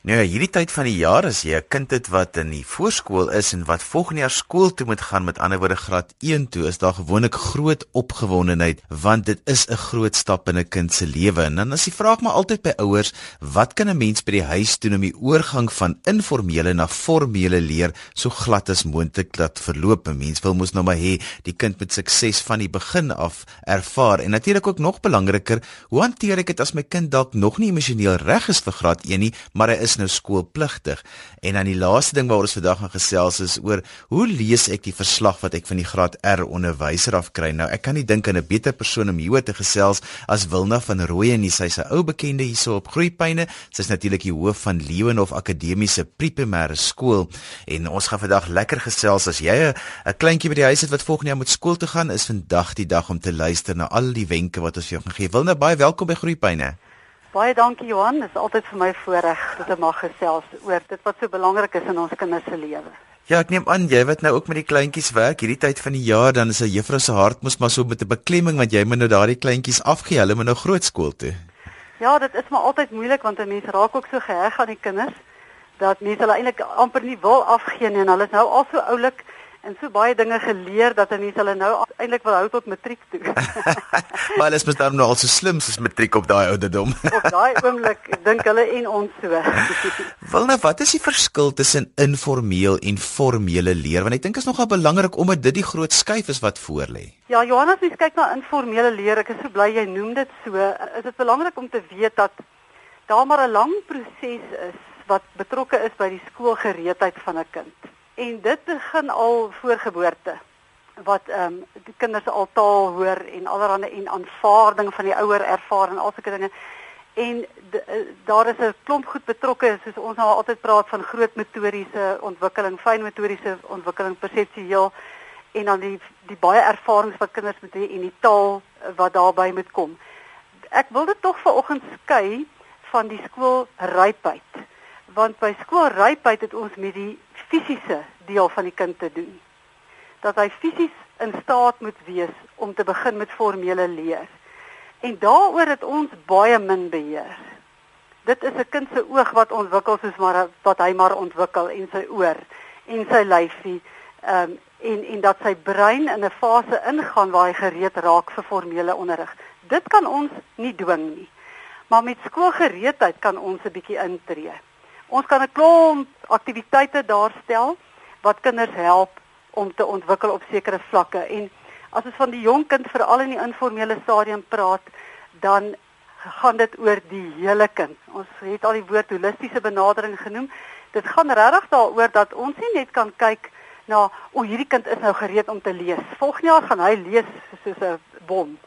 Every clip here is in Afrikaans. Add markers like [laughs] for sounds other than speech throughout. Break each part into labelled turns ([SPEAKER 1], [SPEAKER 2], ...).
[SPEAKER 1] Nou ja, hierdie tyd van die jaar as jy 'n kind het wat in die voorskool is en wat volgende jaar skool toe moet gaan, met ander woorde graad 1 toe, is daar gewoonlik groot opgewondenheid want dit is 'n groot stap in 'n kind se lewe. En dan is die vraag maar altyd by ouers, wat kan 'n mens by die huis doen om die oorgang van informele na formele leer so glad as moontlik laat verloop? 'n Mens wil mos nou maar hê die kind moet sukses van die begin af ervaar. En natuurlik ook nog belangriker, hoe hanteer ek dit as my kind dalk nog nie emosioneel reg is vir graad 1 nie, maar hy is nou skoolpligtig. En dan die laaste ding waaroor ons vandag gaan gesels is oor hoe lees ek die verslag wat ek van die graad R onderwyser af kry? Nou, ek kan nie dink aan 'n beter persoon om hieroor te gesels as Wilna van Rooyen nie. Sy's 'n ou bekende hierso op Groepyne. Sy's natuurlik die hoof van Leeuwenhof Akademiese Primêre Skool en ons gaan vandag lekker gesels as jy 'n kleintjie by die huis het wat volgende jaar moet skool toe gaan, is vandag die dag om te luister na al die wenke wat ons vir jou gaan gee. Wilna, baie welkom by Groepyne.
[SPEAKER 2] Baie dankie Johan, dit is altyd vir my voorreg dat ek mag gesels oor dit wat so belangrik is in ons kinders se lewe.
[SPEAKER 1] Ja, ek neem aan jy wat nou ook met die kleintjies werk hierdie tyd van die jaar, dan is 'n juffrou se hart mos maar so met 'n beklemming want jy moet nou daardie kleintjies afgee, hulle moet nou groot skool toe.
[SPEAKER 2] Ja, dit is maar altyd moeilik want 'n mens raak ook so geheg aan die kinders dat mense hulle eintlik amper nie wil afgee nie en hulle is nou al so oulik en so baie dinge geleer dat mense hulle nou eintlik wil hou tot matriek toe. [laughs]
[SPEAKER 1] maar hulle is mos dan nou al so slim soos matriek op daai ouderdom. [laughs]
[SPEAKER 2] op daai oomblik dink hulle en ons so. [laughs]
[SPEAKER 1] Wil nou wat is die verskil tussen informeel en formele leer? Want ek dink is nogal belangrik omdat dit die groot skuif is wat voor lê.
[SPEAKER 2] Ja, Johannes, as jy kyk na informele leer, ek is so bly jy noem dit so. Is dit belangrik om te weet dat daar maar 'n lang proses is wat betrokke is by die skoolgereedheid van 'n kind en dit begin al voor geboorte wat ehm um, die kinders al taal hoor en allerlei en aanvaarding van die ouer ervaar en al sulke dinge en de, uh, daar is 'n klomp goed betrokke soos ons nou altyd praat van groot motoriese ontwikkeling, fyn motoriese ontwikkeling, perseptueel en dan die die baie ervarings wat kinders moet hê en die taal wat daarbey moet kom. Ek wil dit tog vanoggend skei van die skool rypheid want by skool rypheid het ons met die fisiese deel van die kind te doen. Dat hy fisies in staat moet wees om te begin met formele leer. En daaroor het ons baie min beheer. Dit is 'n kind se oog wat ontwikkel soos maar wat hy maar ontwikkel en sy oor en sy lyfie ehm um, en en dat sy brein in 'n fase ingaan waar hy gereed raak vir formele onderrig. Dit kan ons nie dwing nie. Maar met skoolgereedheid kan ons 'n bietjie intree. Ons kan 'n klomp aktiwiteite daarstel wat kinders help om te ontwikkel op sekere vlakke en as ons van die jong kind veral in die informele stadium praat, dan gaan dit oor die hele kind. Ons het al die woord holistiese benadering genoem. Dit gaan regtig daaroor dat ons nie net kan kyk na o, hierdie kind is nou gereed om te lees. Volgende jaar gaan hy lees soos 'n bom.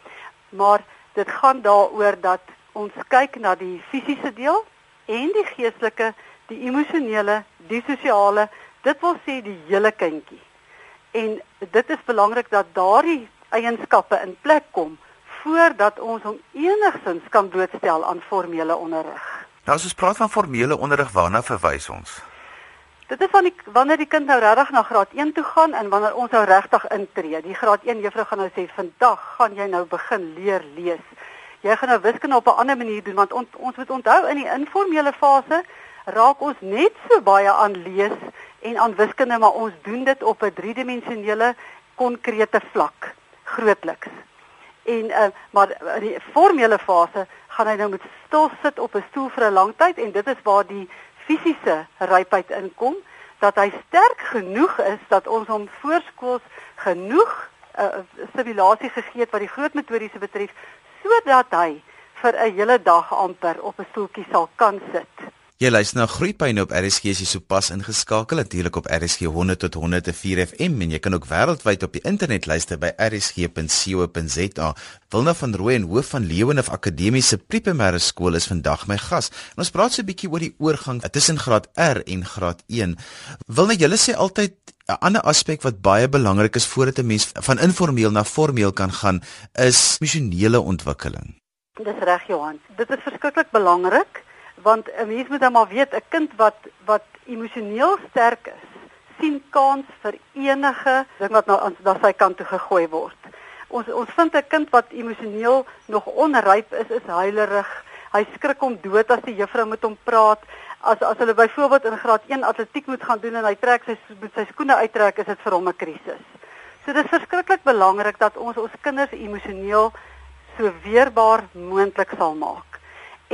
[SPEAKER 2] Maar dit gaan daaroor dat ons kyk na die fisiese deel en die geestelike die emosionele, die sosiale, dit wil sê die hele kindjie. En dit is belangrik dat daardie eienskappe in plek kom voordat ons hom enigstens kan blootstel aan formele onderrig.
[SPEAKER 1] Nou as ons praat van formele onderrig, waarna verwys ons?
[SPEAKER 2] Dit is van die wanneer die kind nou regtig na graad 1 toe gaan en wanneer ons nou regtig intree. Die graad 1 juffrou gaan nou sê vandag gaan jy nou begin leer lees. Jy gaan nou wiskunde op 'n ander manier doen want on, ons moet onthou in die informele fase raak ons net so baie aan lees en aan wiskunde, maar ons doen dit op 'n driedimensionele konkrete vlak, grootliks. En uh, maar in die formele fase gaan hy nou met stil sit op 'n stoel vir 'n lang tyd en dit is waar die fisiese rypheid inkom dat hy sterk genoeg is dat ons hom voorskools genoeg uh, stimulasie gegee het wat die groot metodiese betref sodat hy vir 'n hele dag amper op 'n stoeltjie sal kan sit.
[SPEAKER 1] Jy luister na Groepyne op RSG as jy sopas ingeskakel natuurlik op RSG 100 tot 104 FM en jy kan ook wêreldwyd op die internet luister by rsg.co.za. Wilna van Rooyen hoof van Leeuwenhof Akademiese Primêre Skool is vandag my gas. En ons praat so 'n bietjie oor die oorgang tussen graad R en graad 1. Wilna, julle sê altyd 'n ander aspek wat baie belangrik is voordat 'n mens van informeel na formeel kan gaan, is emosionele ontwikkeling.
[SPEAKER 2] Dis reg Johan. Dit is verskriklik belangrik want 'n mens moet dan maar weet 'n kind wat wat emosioneel sterk is sien kans vir enige ding wat nou aan na sy kant toe gegooi word. Ons ons vind 'n kind wat emosioneel nog onryp is, is huilerig. Hy skrik om dood as die juffrou met hom praat. As as hulle byvoorbeeld in graad 1 atletiek moet gaan doen en hy trek sy moet sy skoene uittrek, is dit vir hom 'n krisis. So dit is verskriklik belangrik dat ons ons kinders emosioneel so weerbaar moontlik sal maak.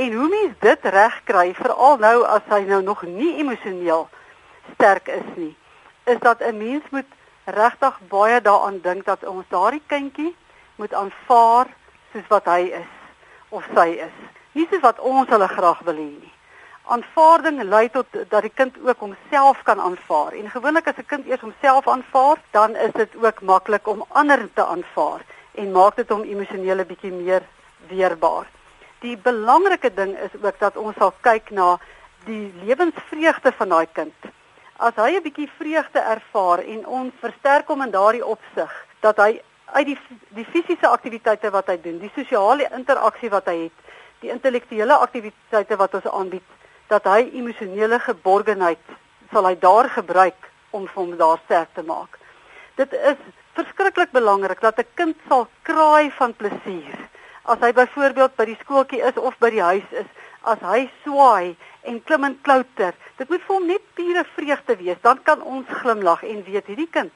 [SPEAKER 2] En hoe mens dit regkry, veral nou as hy nou nog nie emosioneel sterk is nie, is dat 'n mens moet regtig baie daaraan dink dat ons daardie kindjie moet aanvaar soos wat hy is of sy is. Nie soos wat ons hulle graag wil hê nie. Aanvaarding lei tot dat die kind ook homself kan aanvaar. En gewoonlik as 'n kind eers homself aanvaar, dan is dit ook maklik om ander te aanvaar en maak dit hom emosioneel 'n bietjie meer weerbaar. Die belangrike ding is ook dat ons sal kyk na die lewensvreugde van daai kind. As hy 'n bietjie vreugde ervaar en ons versterk hom in daardie opsig dat hy uit die die fisiese aktiwiteite wat hy doen, die sosiale interaksie wat hy het, die intellektuele aktiwiteite wat ons aanbied, dat hy emosionele geborgenheid sal hy daar gebruik om hom daar sterk te maak. Dit is verskriklik belangrik dat 'n kind sal kraai van plesier. As hy byvoorbeeld by die skooltjie is of by die huis is, as hy swaai en klim en klouter, dit moet vir hom net pure vreugde wees. Dan kan ons glimlag en weet hierdie kind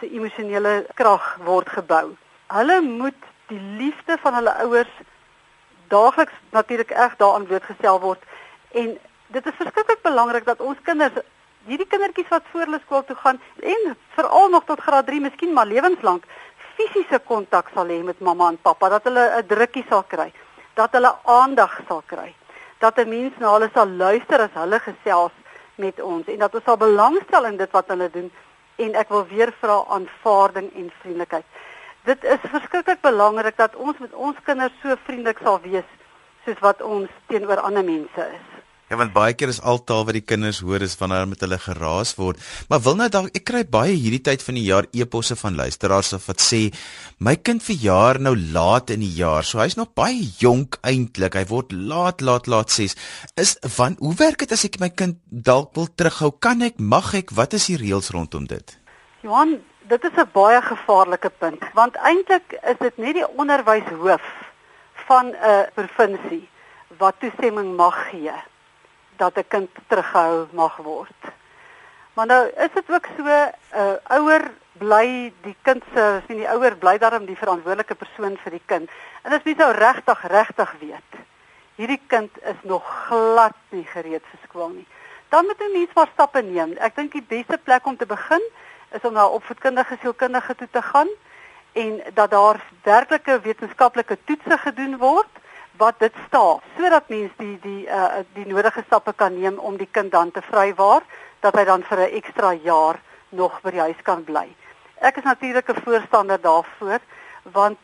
[SPEAKER 2] se emosionele krag word gebou. Hulle moet die liefde van hulle ouers daagliks natuurlik reg daaraan blootgestel word en dit is verskriklik belangrik dat ons kinders hierdie kindertjies wat voor hulle skool toe gaan en veral nog tot graad 3, miskien maar lewenslank fisiese kontak sal hê met mamma en pappa, dat hulle 'n drukkie sal kry, dat hulle aandag sal kry, dat 'n mens na hulle sal luister as hulle gesels met ons en dat ons sal belangstel in dit wat hulle doen en ek wil weer vra aanvaarding en vriendelikheid. Dit is verskriklik belangrik dat ons met ons kinders so vriendelik sal wees soos wat ons teenoor ander mense is.
[SPEAKER 1] Ja, want baie keer is altaal wat die kinders hoor is wanneer met hulle geraas word. Maar wil nou dalk ek kry baie hierdie tyd van die jaar eposse van luisteraars wat sê my kind verjaar nou laat in die jaar. So hy's nog baie jonk eintlik. Hy word laat laat laat 6. Is van hoe werk dit as ek my kind dalk wil terughou? Kan ek, mag ek? Wat is die reëls rondom dit?
[SPEAKER 2] Johan, dit is 'n baie gevaarlike punt want eintlik is dit net die onderwyshoof van 'n provinsie wat toestemming mag gee dat 'n kind teruggehou mag word. Maar nou is dit ook so 'n uh, ouer bly die kind se sien die ouer bly daarom die verantwoordelike persoon vir die kind. En as mens nou regtig regtig weet, hierdie kind is nog glad nie gereed vir skool nie. Dan moet 'n mens maar stappe neem. Ek dink die beste plek om te begin is om na opvoedkundige sielkundige toe te gaan en dat daar werklike wetenskaplike toetse gedoen word wat dit staan sodat mens die die uh die nodige stappe kan neem om die kind dan te vrywaar dat hy dan vir 'n ekstra jaar nog by die huis kan bly. Ek is natuurlik 'n voorstander daarvoor want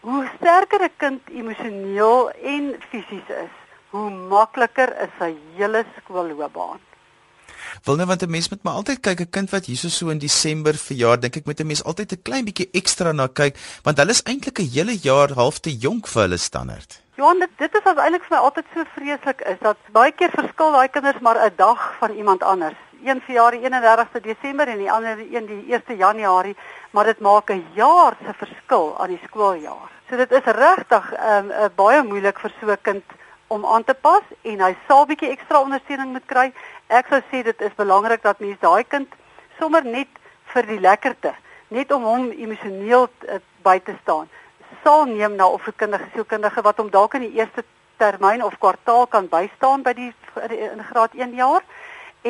[SPEAKER 2] hoe sterker 'n kind emosioneel en fisies is, hoe makliker is sy hele skoolloopbaan.
[SPEAKER 1] Wil net want 'n mens moet maar altyd kyk 'n kind wat hierso so in Desember verjaar, dink ek moet 'n mens altyd 'n klein bietjie ekstra na kyk want hulle is eintlik 'n hele jaar half te jonk vir hulle standaard.
[SPEAKER 2] Johan, dit dit is wat eintlik vir my altyd so vreeslik is dat baie keer verskil daai kinders maar 'n dag van iemand anders. Een verjaar die 31ste Desember en die ander een die 1ste Januarie, maar dit maak 'n jaar se verskil aan die skooljaar. So dit is regtig um, uh, baie moeilik vir so 'n kind om aan te pas en hy sal bietjie ekstra ondersteuning moet kry. Ek sou sê dit is belangrik dat mens daai kind sommer net vir die lekkerte, net om hom emosioneel uh, by te staan sal neem na opvoedkundige sielkundige wat hom dalk in die eerste termyn of kwartaal kan bystaan by die in graad 1 jaar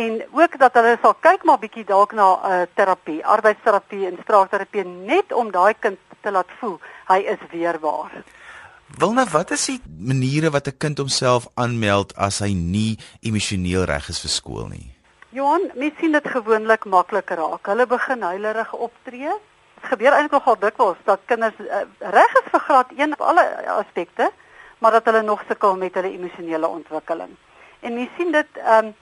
[SPEAKER 2] en ook dat hulle sal kyk maar bietjie dalk na 'n uh, terapie, arbeidsterapie en spraakterapie net om daai kind te laat voel hy is weerbaar.
[SPEAKER 1] Wilna, wat is die maniere wat 'n kind homself aanmeld as hy nie emosioneel reg is vir skool nie?
[SPEAKER 2] Johan, mens sien dit gewoonlik maklik raak. Hulle begin huilerig optree Dit gebeur eintlik nogal dikwels dat kinders uh, reg is vir graad 1 op alle aspekte, maar dat hulle nog sukkel met hulle emosionele ontwikkeling. En jy sien dit ehm um,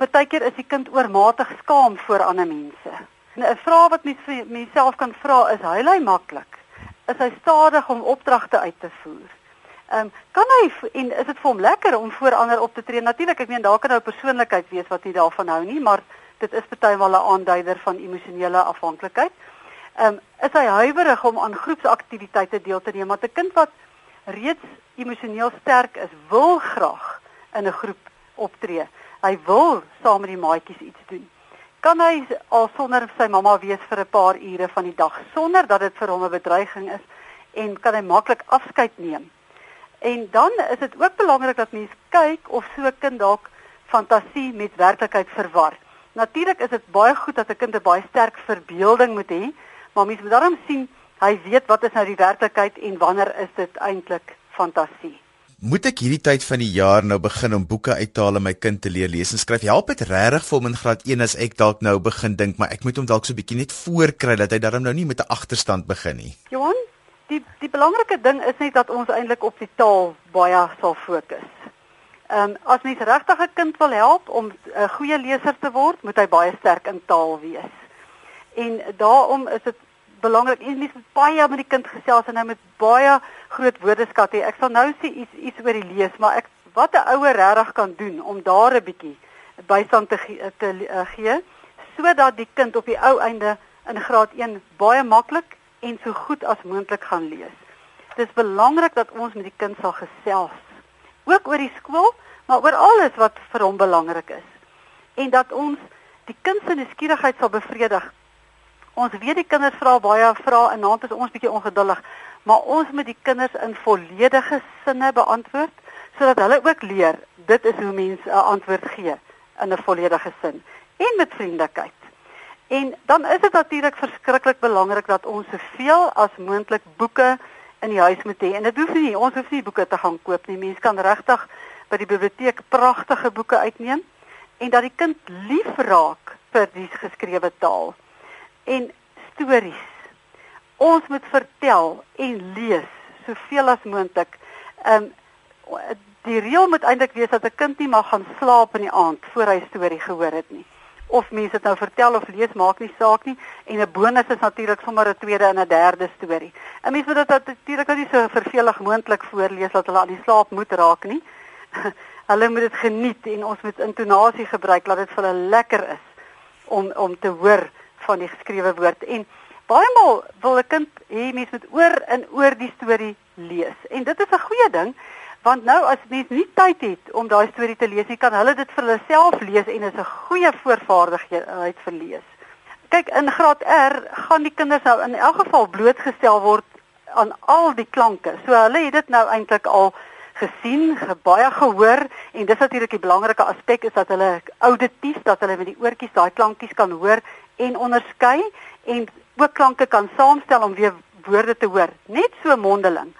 [SPEAKER 2] baie keer is die kind oormatig skaam voor ander mense. 'n Vraag wat mens vir myself kan vra is: hy lei maklik? Is hy stadig om opdragte uit te voer? Ehm um, kan hy en is dit vir hom lekker om voor ander op te tree? Natuurlik, ek meen daar kan nou 'n persoonlikheid wees wat nie daarvan hou nie, maar dit is baie wel 'n aanduider van emosionele afhanklikheid. Ehm um, is hy huiwerig om aan groepsaktiwiteite deel te neem, maar 'n kind wat reeds emosioneel sterk is, wil graag in 'n groep optree. hy wil saam met die maatjies iets doen. Kan hy al sonder sy mamma wees vir 'n paar ure van die dag sonder dat dit vir hom 'n bedreiging is en kan hy maklik afskeid neem. En dan is dit ook belangrik dat mens kyk of so 'n kind dalk fantasie met werklikheid verwar. Natuurlik is dit baie goed dat 'n kind 'n baie sterk verbeelding moet hê, maar mens moet daarom sien hy weet wat is nou die werklikheid en wanneer is dit eintlik fantasie.
[SPEAKER 1] Moet ek hierdie tyd van die jaar nou begin om boeke uit te haal en my kind te leer lees en skryf? Help dit regtig vir hom in graad 1 as ek dalk nou begin dink, maar ek moet hom dalk so 'n bietjie net voorkry dat hy darm nou nie met 'n agterstand begin nie.
[SPEAKER 2] Johan, die die belangrike ding is net dat ons eintlik op die taal baie sal fokus. Ehm um, as mens regtig 'n kind wil help om 'n uh, goeie leser te word, moet hy baie sterk in taal wees. En daarom is dit belangrik en mens moet baie met die kind gesels en hy moet baie groot woordeskat hê. Ek sal nou sê iets iets oor die lees, maar ek wat 'n ouer regtig kan doen om daar 'n bietjie bystand te ge te uh, gee sodat die kind op die ou einde in graad 1 baie maklik en so goed as moontlik gaan lees. Dit is belangrik dat ons met die kind sal gesels ook oor die skool, maar oor alles wat vir hom belangrik is. En dat ons die kind se nuuskierigheid sal bevredig. Ons weet die kinders vra baie vrae en naant is ons bietjie ongeduldig, maar ons moet die kinders in volledige sinne beantwoord sodat hulle ook leer dit is hoe mense 'n antwoord gee in 'n volledige sin en met vriendelikheid. En dan is dit natuurlik verskriklik belangrik dat ons soveel as moontlik boeke in die huis moet hê. En dit hoef nie ons hoef nie boeke te gaan koop nie. Mense kan regtig by die biblioteek pragtige boeke uitneem en dat die kind lief raak vir die geskrewe taal. En stories. Ons moet vertel en lees soveel as moontlik. Um, die reël moet eintlik wees dat 'n kind nie mag gaan slaap in die aand voor hy 'n storie gehoor het nie of mense dit nou vertel of lees maak nie saak nie en 'n bonus is natuurlik sommer 'n tweede en 'n derde storie. 'n Mens moet dit natuurlik nie so vervelig moontlik voorlees dat hulle aan die slaap moet raak nie. [laughs] hulle moet dit geniet en ons moet intonasie gebruik dat dit vir hulle lekker is om om te hoor van die geskrewe woord en baie maal wil 'n kind hê mens moet oor en oor die storie lees en dit is 'n goeie ding want nou as mens nie tyd het om daai storie te lees nie, kan hulle dit vir hulle self lees en is 'n goeie voorvaardigheid vir lees. Kyk, in graad R gaan die kinders nou in elk geval blootgestel word aan al die klanke. So hulle het dit nou eintlik al gesien, baie gehoor en dis natuurlik die belangrike aspek is dat hulle auditief dat hulle met die oortjies daai klankies kan hoor en onderskei en ook klanke kan saamstel om weer woorde te hoor, net so mondeling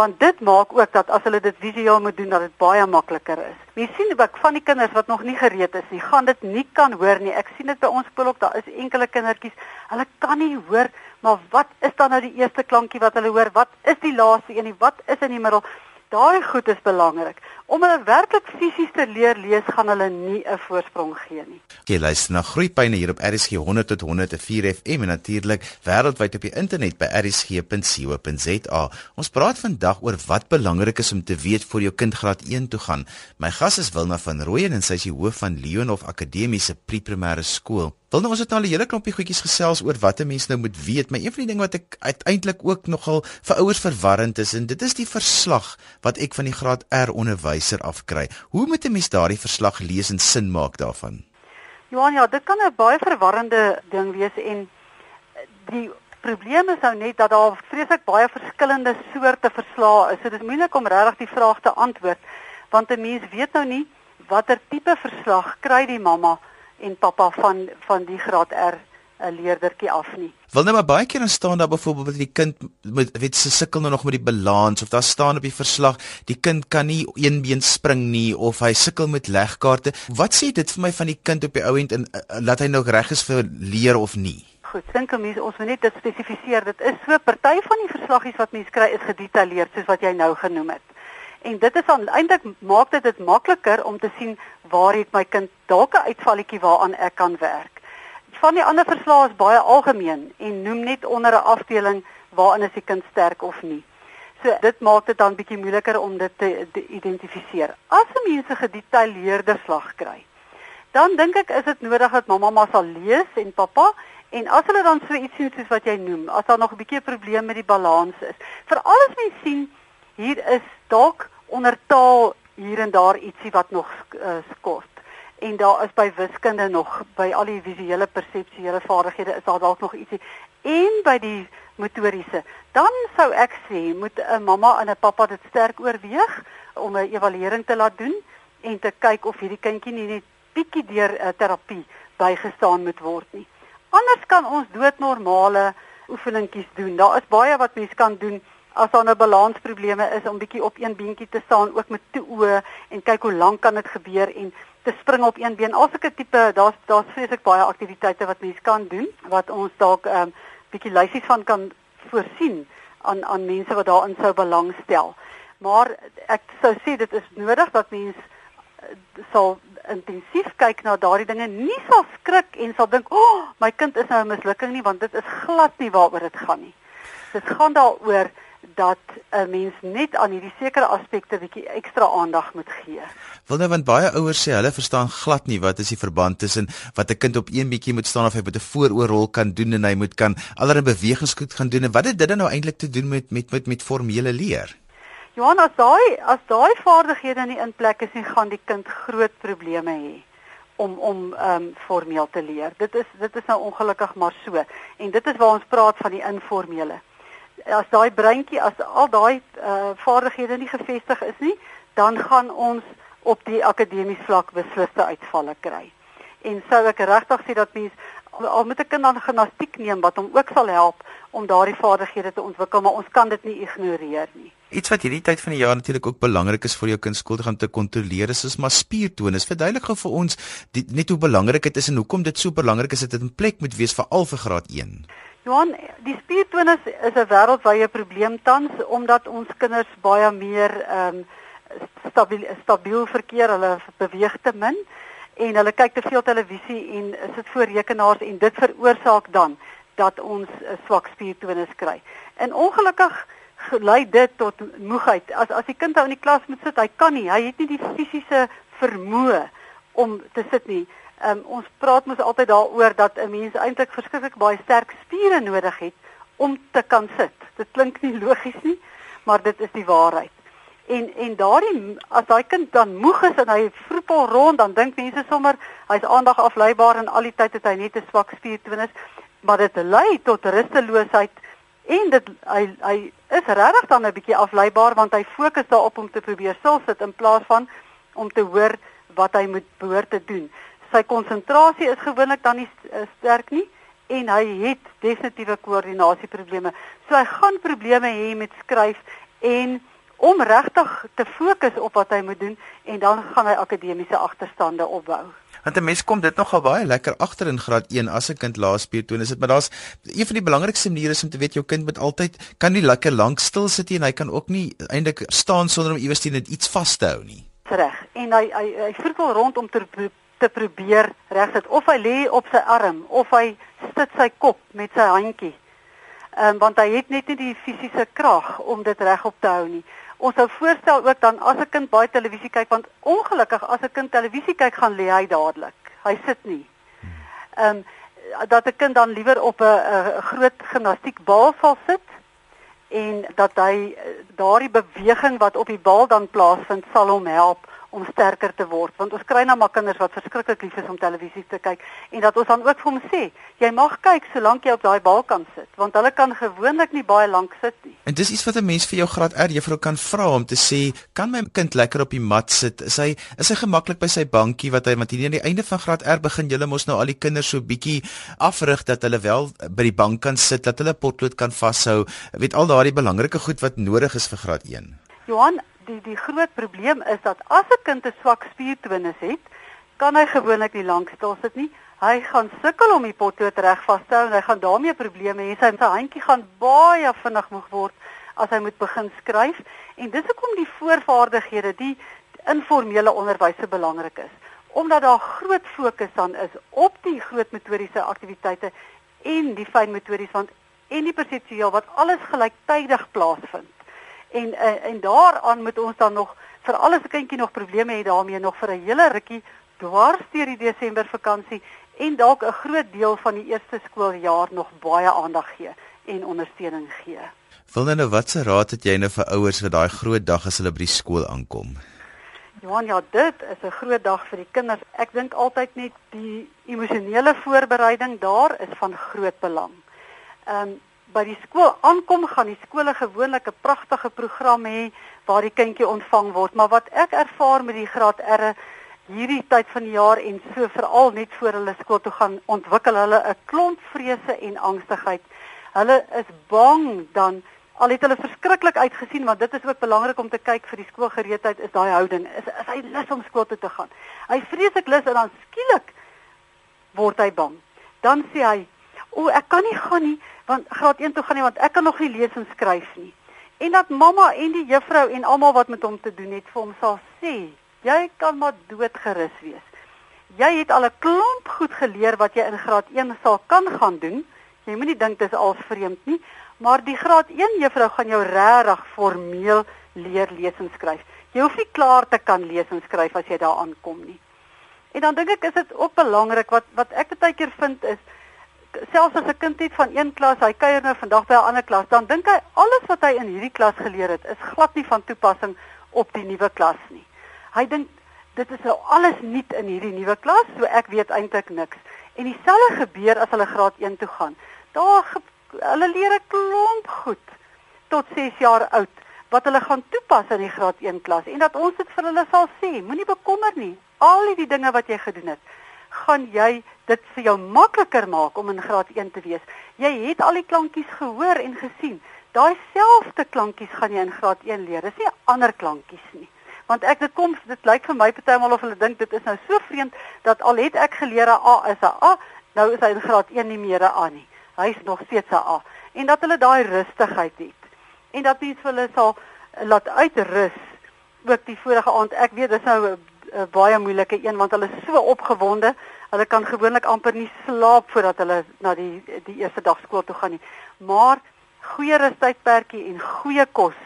[SPEAKER 2] want dit maak ook dat as hulle dit visueel moet doen dat dit baie makliker is. Mens sien ook van die kinders wat nog nie gereed is nie, gaan dit nie kan hoor nie. Ek sien dit by ons skool ook, daar is enkele kindertjies, hulle kan nie hoor, maar wat is dan nou die eerste klankie wat hulle hoor? Wat is die laaste een? Wat is in die middel? Daai goed is belangrik. Om hulle werklik fisies te leer lees, gaan hulle nie 'n voorsprong gee nie.
[SPEAKER 1] Jy luister na Groepyne hier op RSG 100 tot 104 FM en natuurlik wêreldwyd op die internet by rsg.co.za. Ons praat vandag oor wat belangrik is om te weet voor jou kind graad 1 toe gaan. My gas is Wilna van Rooyen en sy is die hoof van Leonhof Akademiese Pre-primêre Skool. Wil nou ons het nou al 'n hele klompie goedjies gesels oor wat 'n mens nou moet weet, maar een van die dinge wat ek uiteindelik ook nogal vir ouers verwarrend is en dit is die verslag wat ek van die graad R onderwyser afkry. Hoe moet 'n mens daardie verslag lees en sin maak daarvan?
[SPEAKER 2] Johan, ja, dit kan 'n baie verwarrende ding wees en die probleem is nou net dat daar vreeslik baie verskillende soorte verslae is. So dit is moeilik om regtig die vraag te antwoord want 'n mens weet nou nie watter tipe verslag kry die mamma en pappa van van die graad R 'n leerdertjie af nie.
[SPEAKER 1] Wil net maar baie keer staan daar byvoorbeeld dat die kind met weet se sukkel nou nog met die balans of daar staan op die verslag die kind kan nie een been spring nie of hy sukkel met legkaarte. Wat sê dit vir my van die kind op die ou end en uh, laat hy nog reg is vir leer of nie?
[SPEAKER 2] Goed, dink om ons moet net dit spesifiseer. Dit is so party van die verslaggies wat mense kry is gedetailleerd soos wat jy nou genoem het. En dit is dan eintlik maak dit dit makliker om te sien waar het my kind dalk 'n uitvalletjie waaraan ek kan werk. Van die ander verslae is baie algemeen en noem net onder 'n afdeling waarin is die kind sterk of nie. So dit maak dit dan bietjie moeiliker om dit te, te identifiseer. As 'n mens 'n gedetailleerde slag kry, dan dink ek is dit nodig dat mamma maar sal lees en pappa en as hulle dan so iets sien soos wat jy noem, as daar nog 'n bietjie 'n probleem met die balans is. Veral as mens sien hier is dalk onder taal hier en daar ietsie wat nog uh, skort. En daar is by wiskunde nog by al die visuele perseptuele vaardighede is daar dalk nog ietsie en by die motoriese dan sou ek sê moet 'n mamma en 'n pappa dit sterk oorweeg om 'n evaluering te laat doen en te kyk of hierdie kindjie nie net bietjie deur 'n uh, terapie bygestaan moet word nie. Anders kan ons doodnormale oefeningkies doen. Daar is baie wat mens kan doen as daar nou balansprobleme is om bietjie op een beentjie te staan ook met toe oë en kyk hoe lank kan dit gebeur en te spring op een been. Alsulke tipe daar's daar's vreeslik baie aktiwiteite wat mens kan doen wat ons dalk 'n um, ehm, bietjie lysies van kan voorsien aan aan mense wat daarin sou belangstel. Maar ek sou sê dit is nodig dat mens uh, sal intensief kyk na daardie dinge, nie sal skrik en sal dink, "O, oh, my kind is nou 'n mislukking nie," want dit is glad nie waaroor dit gaan nie. Dit gaan daaroor dat 'n mens net aan hierdie sekere aspekte bietjie ekstra aandag moet gee.
[SPEAKER 1] Wil nou want baie ouers sê hulle verstaan glad nie wat is die verband tussen wat 'n kind op een bietjie moet staan of hy met 'n vooroorrol kan doen en hy moet kan allerlei bewegings goed gaan doen en wat het dit dan nou eintlik te doen met met met met formele leer?
[SPEAKER 2] Johan, as daai as daai vaardighede nie in plek is nie, gaan die kind groot probleme hê om om ehm um, formeel te leer. Dit is dit is nou ongelukkig maar so. En dit is waar ons praat van die informele as daai breintjie as al daai uh, vaardighede nie gevestig is nie, dan gaan ons op die akademiese vlak besliste uitvalle kry. En sou ek regtig sê dat mens al moet 'n kind dan gimnastiek neem wat hom ook sal help om daardie vaardighede te ontwikkel, maar ons kan dit nie ignoreer nie.
[SPEAKER 1] Iets wat hierdie tyd van die jaar natuurlik ook belangrik is vir jou kind skool te gaan te kontroleer is is maar spiertonus. Verduidelik gou vir ons die, net hoe belangrik dit is en hoekom dit so belangrik is dat dit in plek moet wees vir al vir graad 1.
[SPEAKER 2] Johan, die spiertonus is 'n wêreldwye probleem tans omdat ons kinders baie meer ehm um, stabiel stabiel verkeer, hulle beweeg te min en hulle kyk te veel televisie en sit voor rekenaars en dit veroorsaak dan dat ons 'n swak spiertonus kry. En ongelukkig lei dit tot moegheid. As as die kind nou in die klas moet sit, hy kan nie, hy het nie die fisiese vermoë om te sit nie. Um, ons praat mos altyd daaroor dat 'n mens eintlik verskriklik baie sterk spiere nodig het om te kan sit. Dit klink nie logies nie, maar dit is die waarheid. En en daardie as daai kind dan moeg is en hy vroepel rond, dan dink mense sommer hy's aandag afleibaar en al die tyd het hy net 'n swak spiertonus, maar dit lei tot rusteloosheid en dit hy hy is regtig dan 'n bietjie afleibaar want hy fokus daarop om te probeer sit in plaas van om te hoor wat hy moet behoort te doen sy konsentrasie is gewoonlik dan nie eh, sterk nie en hy het definitiewe koördinasieprobleme. So hy gaan probleme hê met skryf en om regtig te fokus op wat hy moet doen en dan gaan hy akademiese agterstande opbou.
[SPEAKER 1] Want 'n mens kom dit nogal baie lekker agter in graad 1 as 'n kind laaspeer toe en is dit maar daar's een van die belangrikste maniere om te weet jou kind moet altyd kan nie lekker lank stil sit nie en hy kan ook nie eintlik staan sonder om iewers teen iets vas te hou nie.
[SPEAKER 2] Reg. En hy hy hy virkel rond om te te probeer regsit of hy lê op sy arm of hy sit sy kop met sy handjie. Ehm um, want hy het net nie die fisiese krag om dit regop te hou nie. Ons sou voorstel ook dan as 'n kind baie televisie kyk want ongelukkig as 'n kind televisie kyk gaan lê hy dadelik. Hy sit nie. Ehm um, dat 'n kind dan liewer op 'n groot gimnastiekbal sal sit en dat hy daardie beweging wat op die bal dan plaasvind sal hom help om sterker te word want ons kry nou maar kinders wat verskriklik lief is om televisie te kyk en dat ons dan ook vir hom sê jy mag kyk solank jy op daai bal kan sit want hulle kan gewoonlik nie baie lank sit nie.
[SPEAKER 1] En dis iets wat 'n mens vir jou graad R juffrou kan vra om te sê kan my kind lekker op die mat sit? Is hy is hy gemaklik by sy bankie wat hy want hier aan die einde van graad R begin julle mos nou al die kinders so bietjie afrig dat hulle wel by die bank kan sit dat hulle potlood kan vashou weet al daardie belangrike goed wat nodig is vir graad 1
[SPEAKER 2] Johan die die groot probleem is dat as 'n kind 'n swak spiertonus het, kan hy gewoonlik nie lank stil sit nie. Hy gaan sukkel om die potlood reg vas te hou en hy gaan daarmee probleme hê. Sy handjie gaan baie vinnig moeg word as hy moet begin skryf en dis hoekom die voorvaardighede, die informele onderwys so belangrik is. Omdat daar groot fokus dan is op die groot metodiese aktiwiteite en die fyn metodies want en die perseptueel wat alles gelyktydig plaasvind en uh, en daaraan moet ons dan nog vir alles 'n kindjie nog probleme hê daarmee nog vir 'n hele rukkie dwars deur die Desember vakansie en dalk 'n groot deel van die eerste skooljaar nog baie aandag gee en ondersteuning gee.
[SPEAKER 1] Wil nou watse raad het jy nou vir ouers vir daai groot dag as hulle by die skool aankom?
[SPEAKER 2] Johan, ja, dit is 'n groot dag vir die kinders. Ek dink altyd net die emosionele voorbereiding daar is van groot belang. Ehm um, by die skool aankom gaan die skole gewoonlik 'n pragtige program hê waar die kindjie ontvang word, maar wat ek ervaar met die graad R hierdie tyd van die jaar en so veral net voor hulle skool toe gaan, ontwikkel hulle 'n klomp vrese en angstigheid. Hulle is bang dan al het hulle verskriklik uitgesien want dit is ook belangrik om te kyk vir die skoolgereedheid is daai houding. Is, is hy lus om skool toe te gaan? Hy vreeslik lus en dan skielik word hy bang. Dan sê hy o ek kan nie gaan nie want graad 1 toe gaan nie want ek kan nog nie lees en skryf nie en dat mamma en die juffrou en almal wat met hom te doen het vir hom sal sê jy kan maar doodgerus wees jy het al 'n klomp goed geleer wat jy in graad 1 sal kan gaan doen jy moenie dink dit is al vreemd nie Maar die graad 1 juffrou gaan jou regtig formeel leer lees en skryf. Jy hoef nie klaar te kan lees en skryf as jy daar aankom nie. En dan dink ek is dit ook belangrik wat wat ek baie keer vind is selfs as 'n kind het van een klas, hy kuier nou vandag by 'n ander klas, dan dink hy alles wat hy in hierdie klas geleer het, is glad nie van toepassing op die nuwe klas nie. Hy dink dit is nou alles nuut in hierdie nuwe klas, so ek weet eintlik niks. En dieselfde gebeur as hulle graad 1 toe gaan. Daar hulle leer 'n klomp goed tot 6 jaar oud wat hulle gaan toepas in die graad 1 klas en dat ons dit vir hulle sal sê, moenie bekommer nie. Al die dinge wat jy gedoen het, gaan jy dit vir jou makliker maak om in graad 1 te wees. Jy het al die klankies gehoor en gesien. Daai selfde klankies gaan jy in graad 1 leer. Dis nie ander klankies nie. Want ek dit kom dit lyk vir my partymal of hulle dink dit is nou so vreemd dat al het ek geleer 'n A is 'n A, nou is hy in graad 1 nie meer 'n A nie hy's nog steeds 'n A en dat hulle daai rustigheid het en dat mens vir hulle sal laat uitrus ook die vorige aand ek weet dis nou 'n baie moeilike een want hulle is so opgewonde hulle kan gewoonlik amper nie slaap voordat hulle na die die eerste dag skool toe gaan nie maar goeie rustydperkie en goeie kos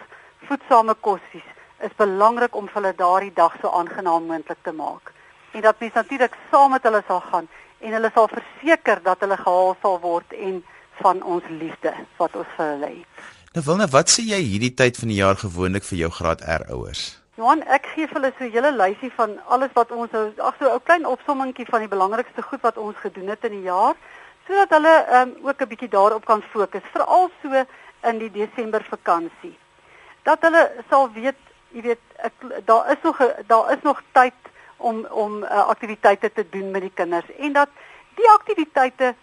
[SPEAKER 2] voedsame kossies is belangrik om vir hulle daardie dag so aangenaam moontlik te maak en dat mens natuurlik saam met hulle sal gaan en hulle sal verseker dat hulle gehaal sal word en van ons liefde wat ons vir hulle het.
[SPEAKER 1] Nou Wilna, wat sê jy hierdie tyd van die jaar gewoonlik vir jou graad R ouers?
[SPEAKER 2] Johan, ek gee vir hulle so 'n hele lysie van alles wat ons ag so 'n klein opsommingkie van die belangrikste goed wat ons gedoen het in die jaar sodat hulle um, ook 'n bietjie daarop kan fokus, veral so in die Desember vakansie. Dat hulle sal weet, jy weet, ek, daar is nog daar is nog tyd om om uh, aktiwiteite te doen met die kinders en dat die aktiwiteite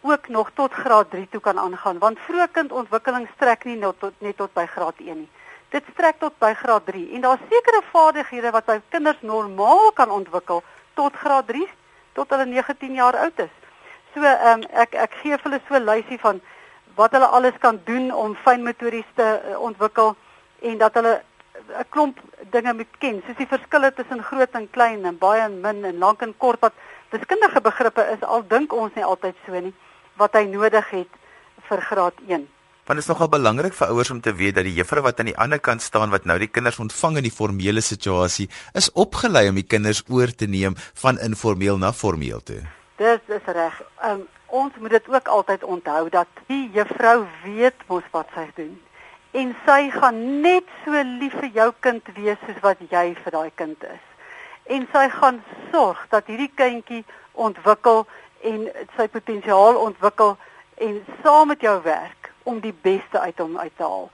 [SPEAKER 2] ook nog tot graad 3 toe kan aangaan want vroeë kindontwikkeling strek nie net tot net tot by graad 1 nie. Dit strek tot by graad 3 en daar's sekere vaardighede wat by kinders normaal kan ontwikkel tot graad 3 tot hulle 19 jaar oud is. So ehm um, ek ek gee vir hulle so 'n lysie van wat hulle alles kan doen om fynmotories te uh, ontwikkel en dat hulle 'n klomp dinge moet ken, soos die verskille tussen groot en klein en baie en min en lank en kort wat wiskundige begrippe is al dink ons nie altyd so nie wat hy nodig het vir graad 1.
[SPEAKER 1] Want dit is nogal belangrik vir ouers om te weet dat die juffrou wat aan die ander kant staan wat nou die kinders ontvang in die formele situasie is opgelei om die kinders oor te neem van informeel na formeel toe.
[SPEAKER 2] Dis is reg. Um, ons moet dit ook altyd onthou dat die juffrou weet mos wat sy doen en sy gaan net so lief vir jou kind wees soos wat jy vir daai kind is. En sy gaan sorg dat hierdie kindjie ontwikkel en sy potensiaal ontwikkel en saam met jou werk om die beste uit hom uit te haal.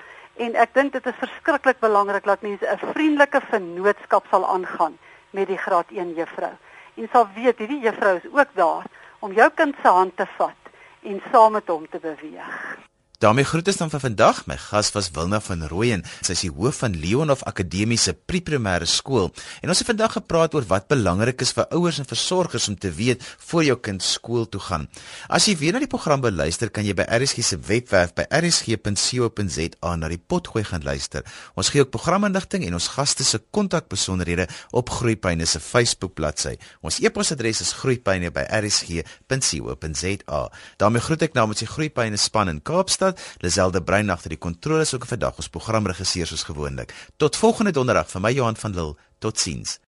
[SPEAKER 2] En ek dink dit is verskriklik belangrik dat mense 'n vriendelike vennootskap sal aangaan met die graad 1 juffrou. En sal weet hierdie juffrou is ook daar om jou kind se hand te vat en saam met hom te beweeg
[SPEAKER 1] daarmee groet ons dan vir vandag. My gas was Wilna van Rooyen. Sy is die hoof van Leonhof Akademiese Pre-primêre Skool. En ons het vandag gepraat oor wat belangrik is vir ouers en versorgers om te weet voor jou kind skool toe gaan. As jy weer na die program beluister, kan jy by RSG se webwerf by rsg.co.za na die potgooi gaan luister. Ons gee ook programinligting en ons gaste se kontakbesonderhede op Groeipyne se Facebook bladsy. Ons e-posadres is groeipyne@rsg.co.za. daarmee groet ek namens die Groeipyne span in Kaapstad Liselde Brein agter die kontroles ook vandag ons programregisseur soos gewoonlik. Tot volgende donderdag vir my Johan van Lille. Totsiens.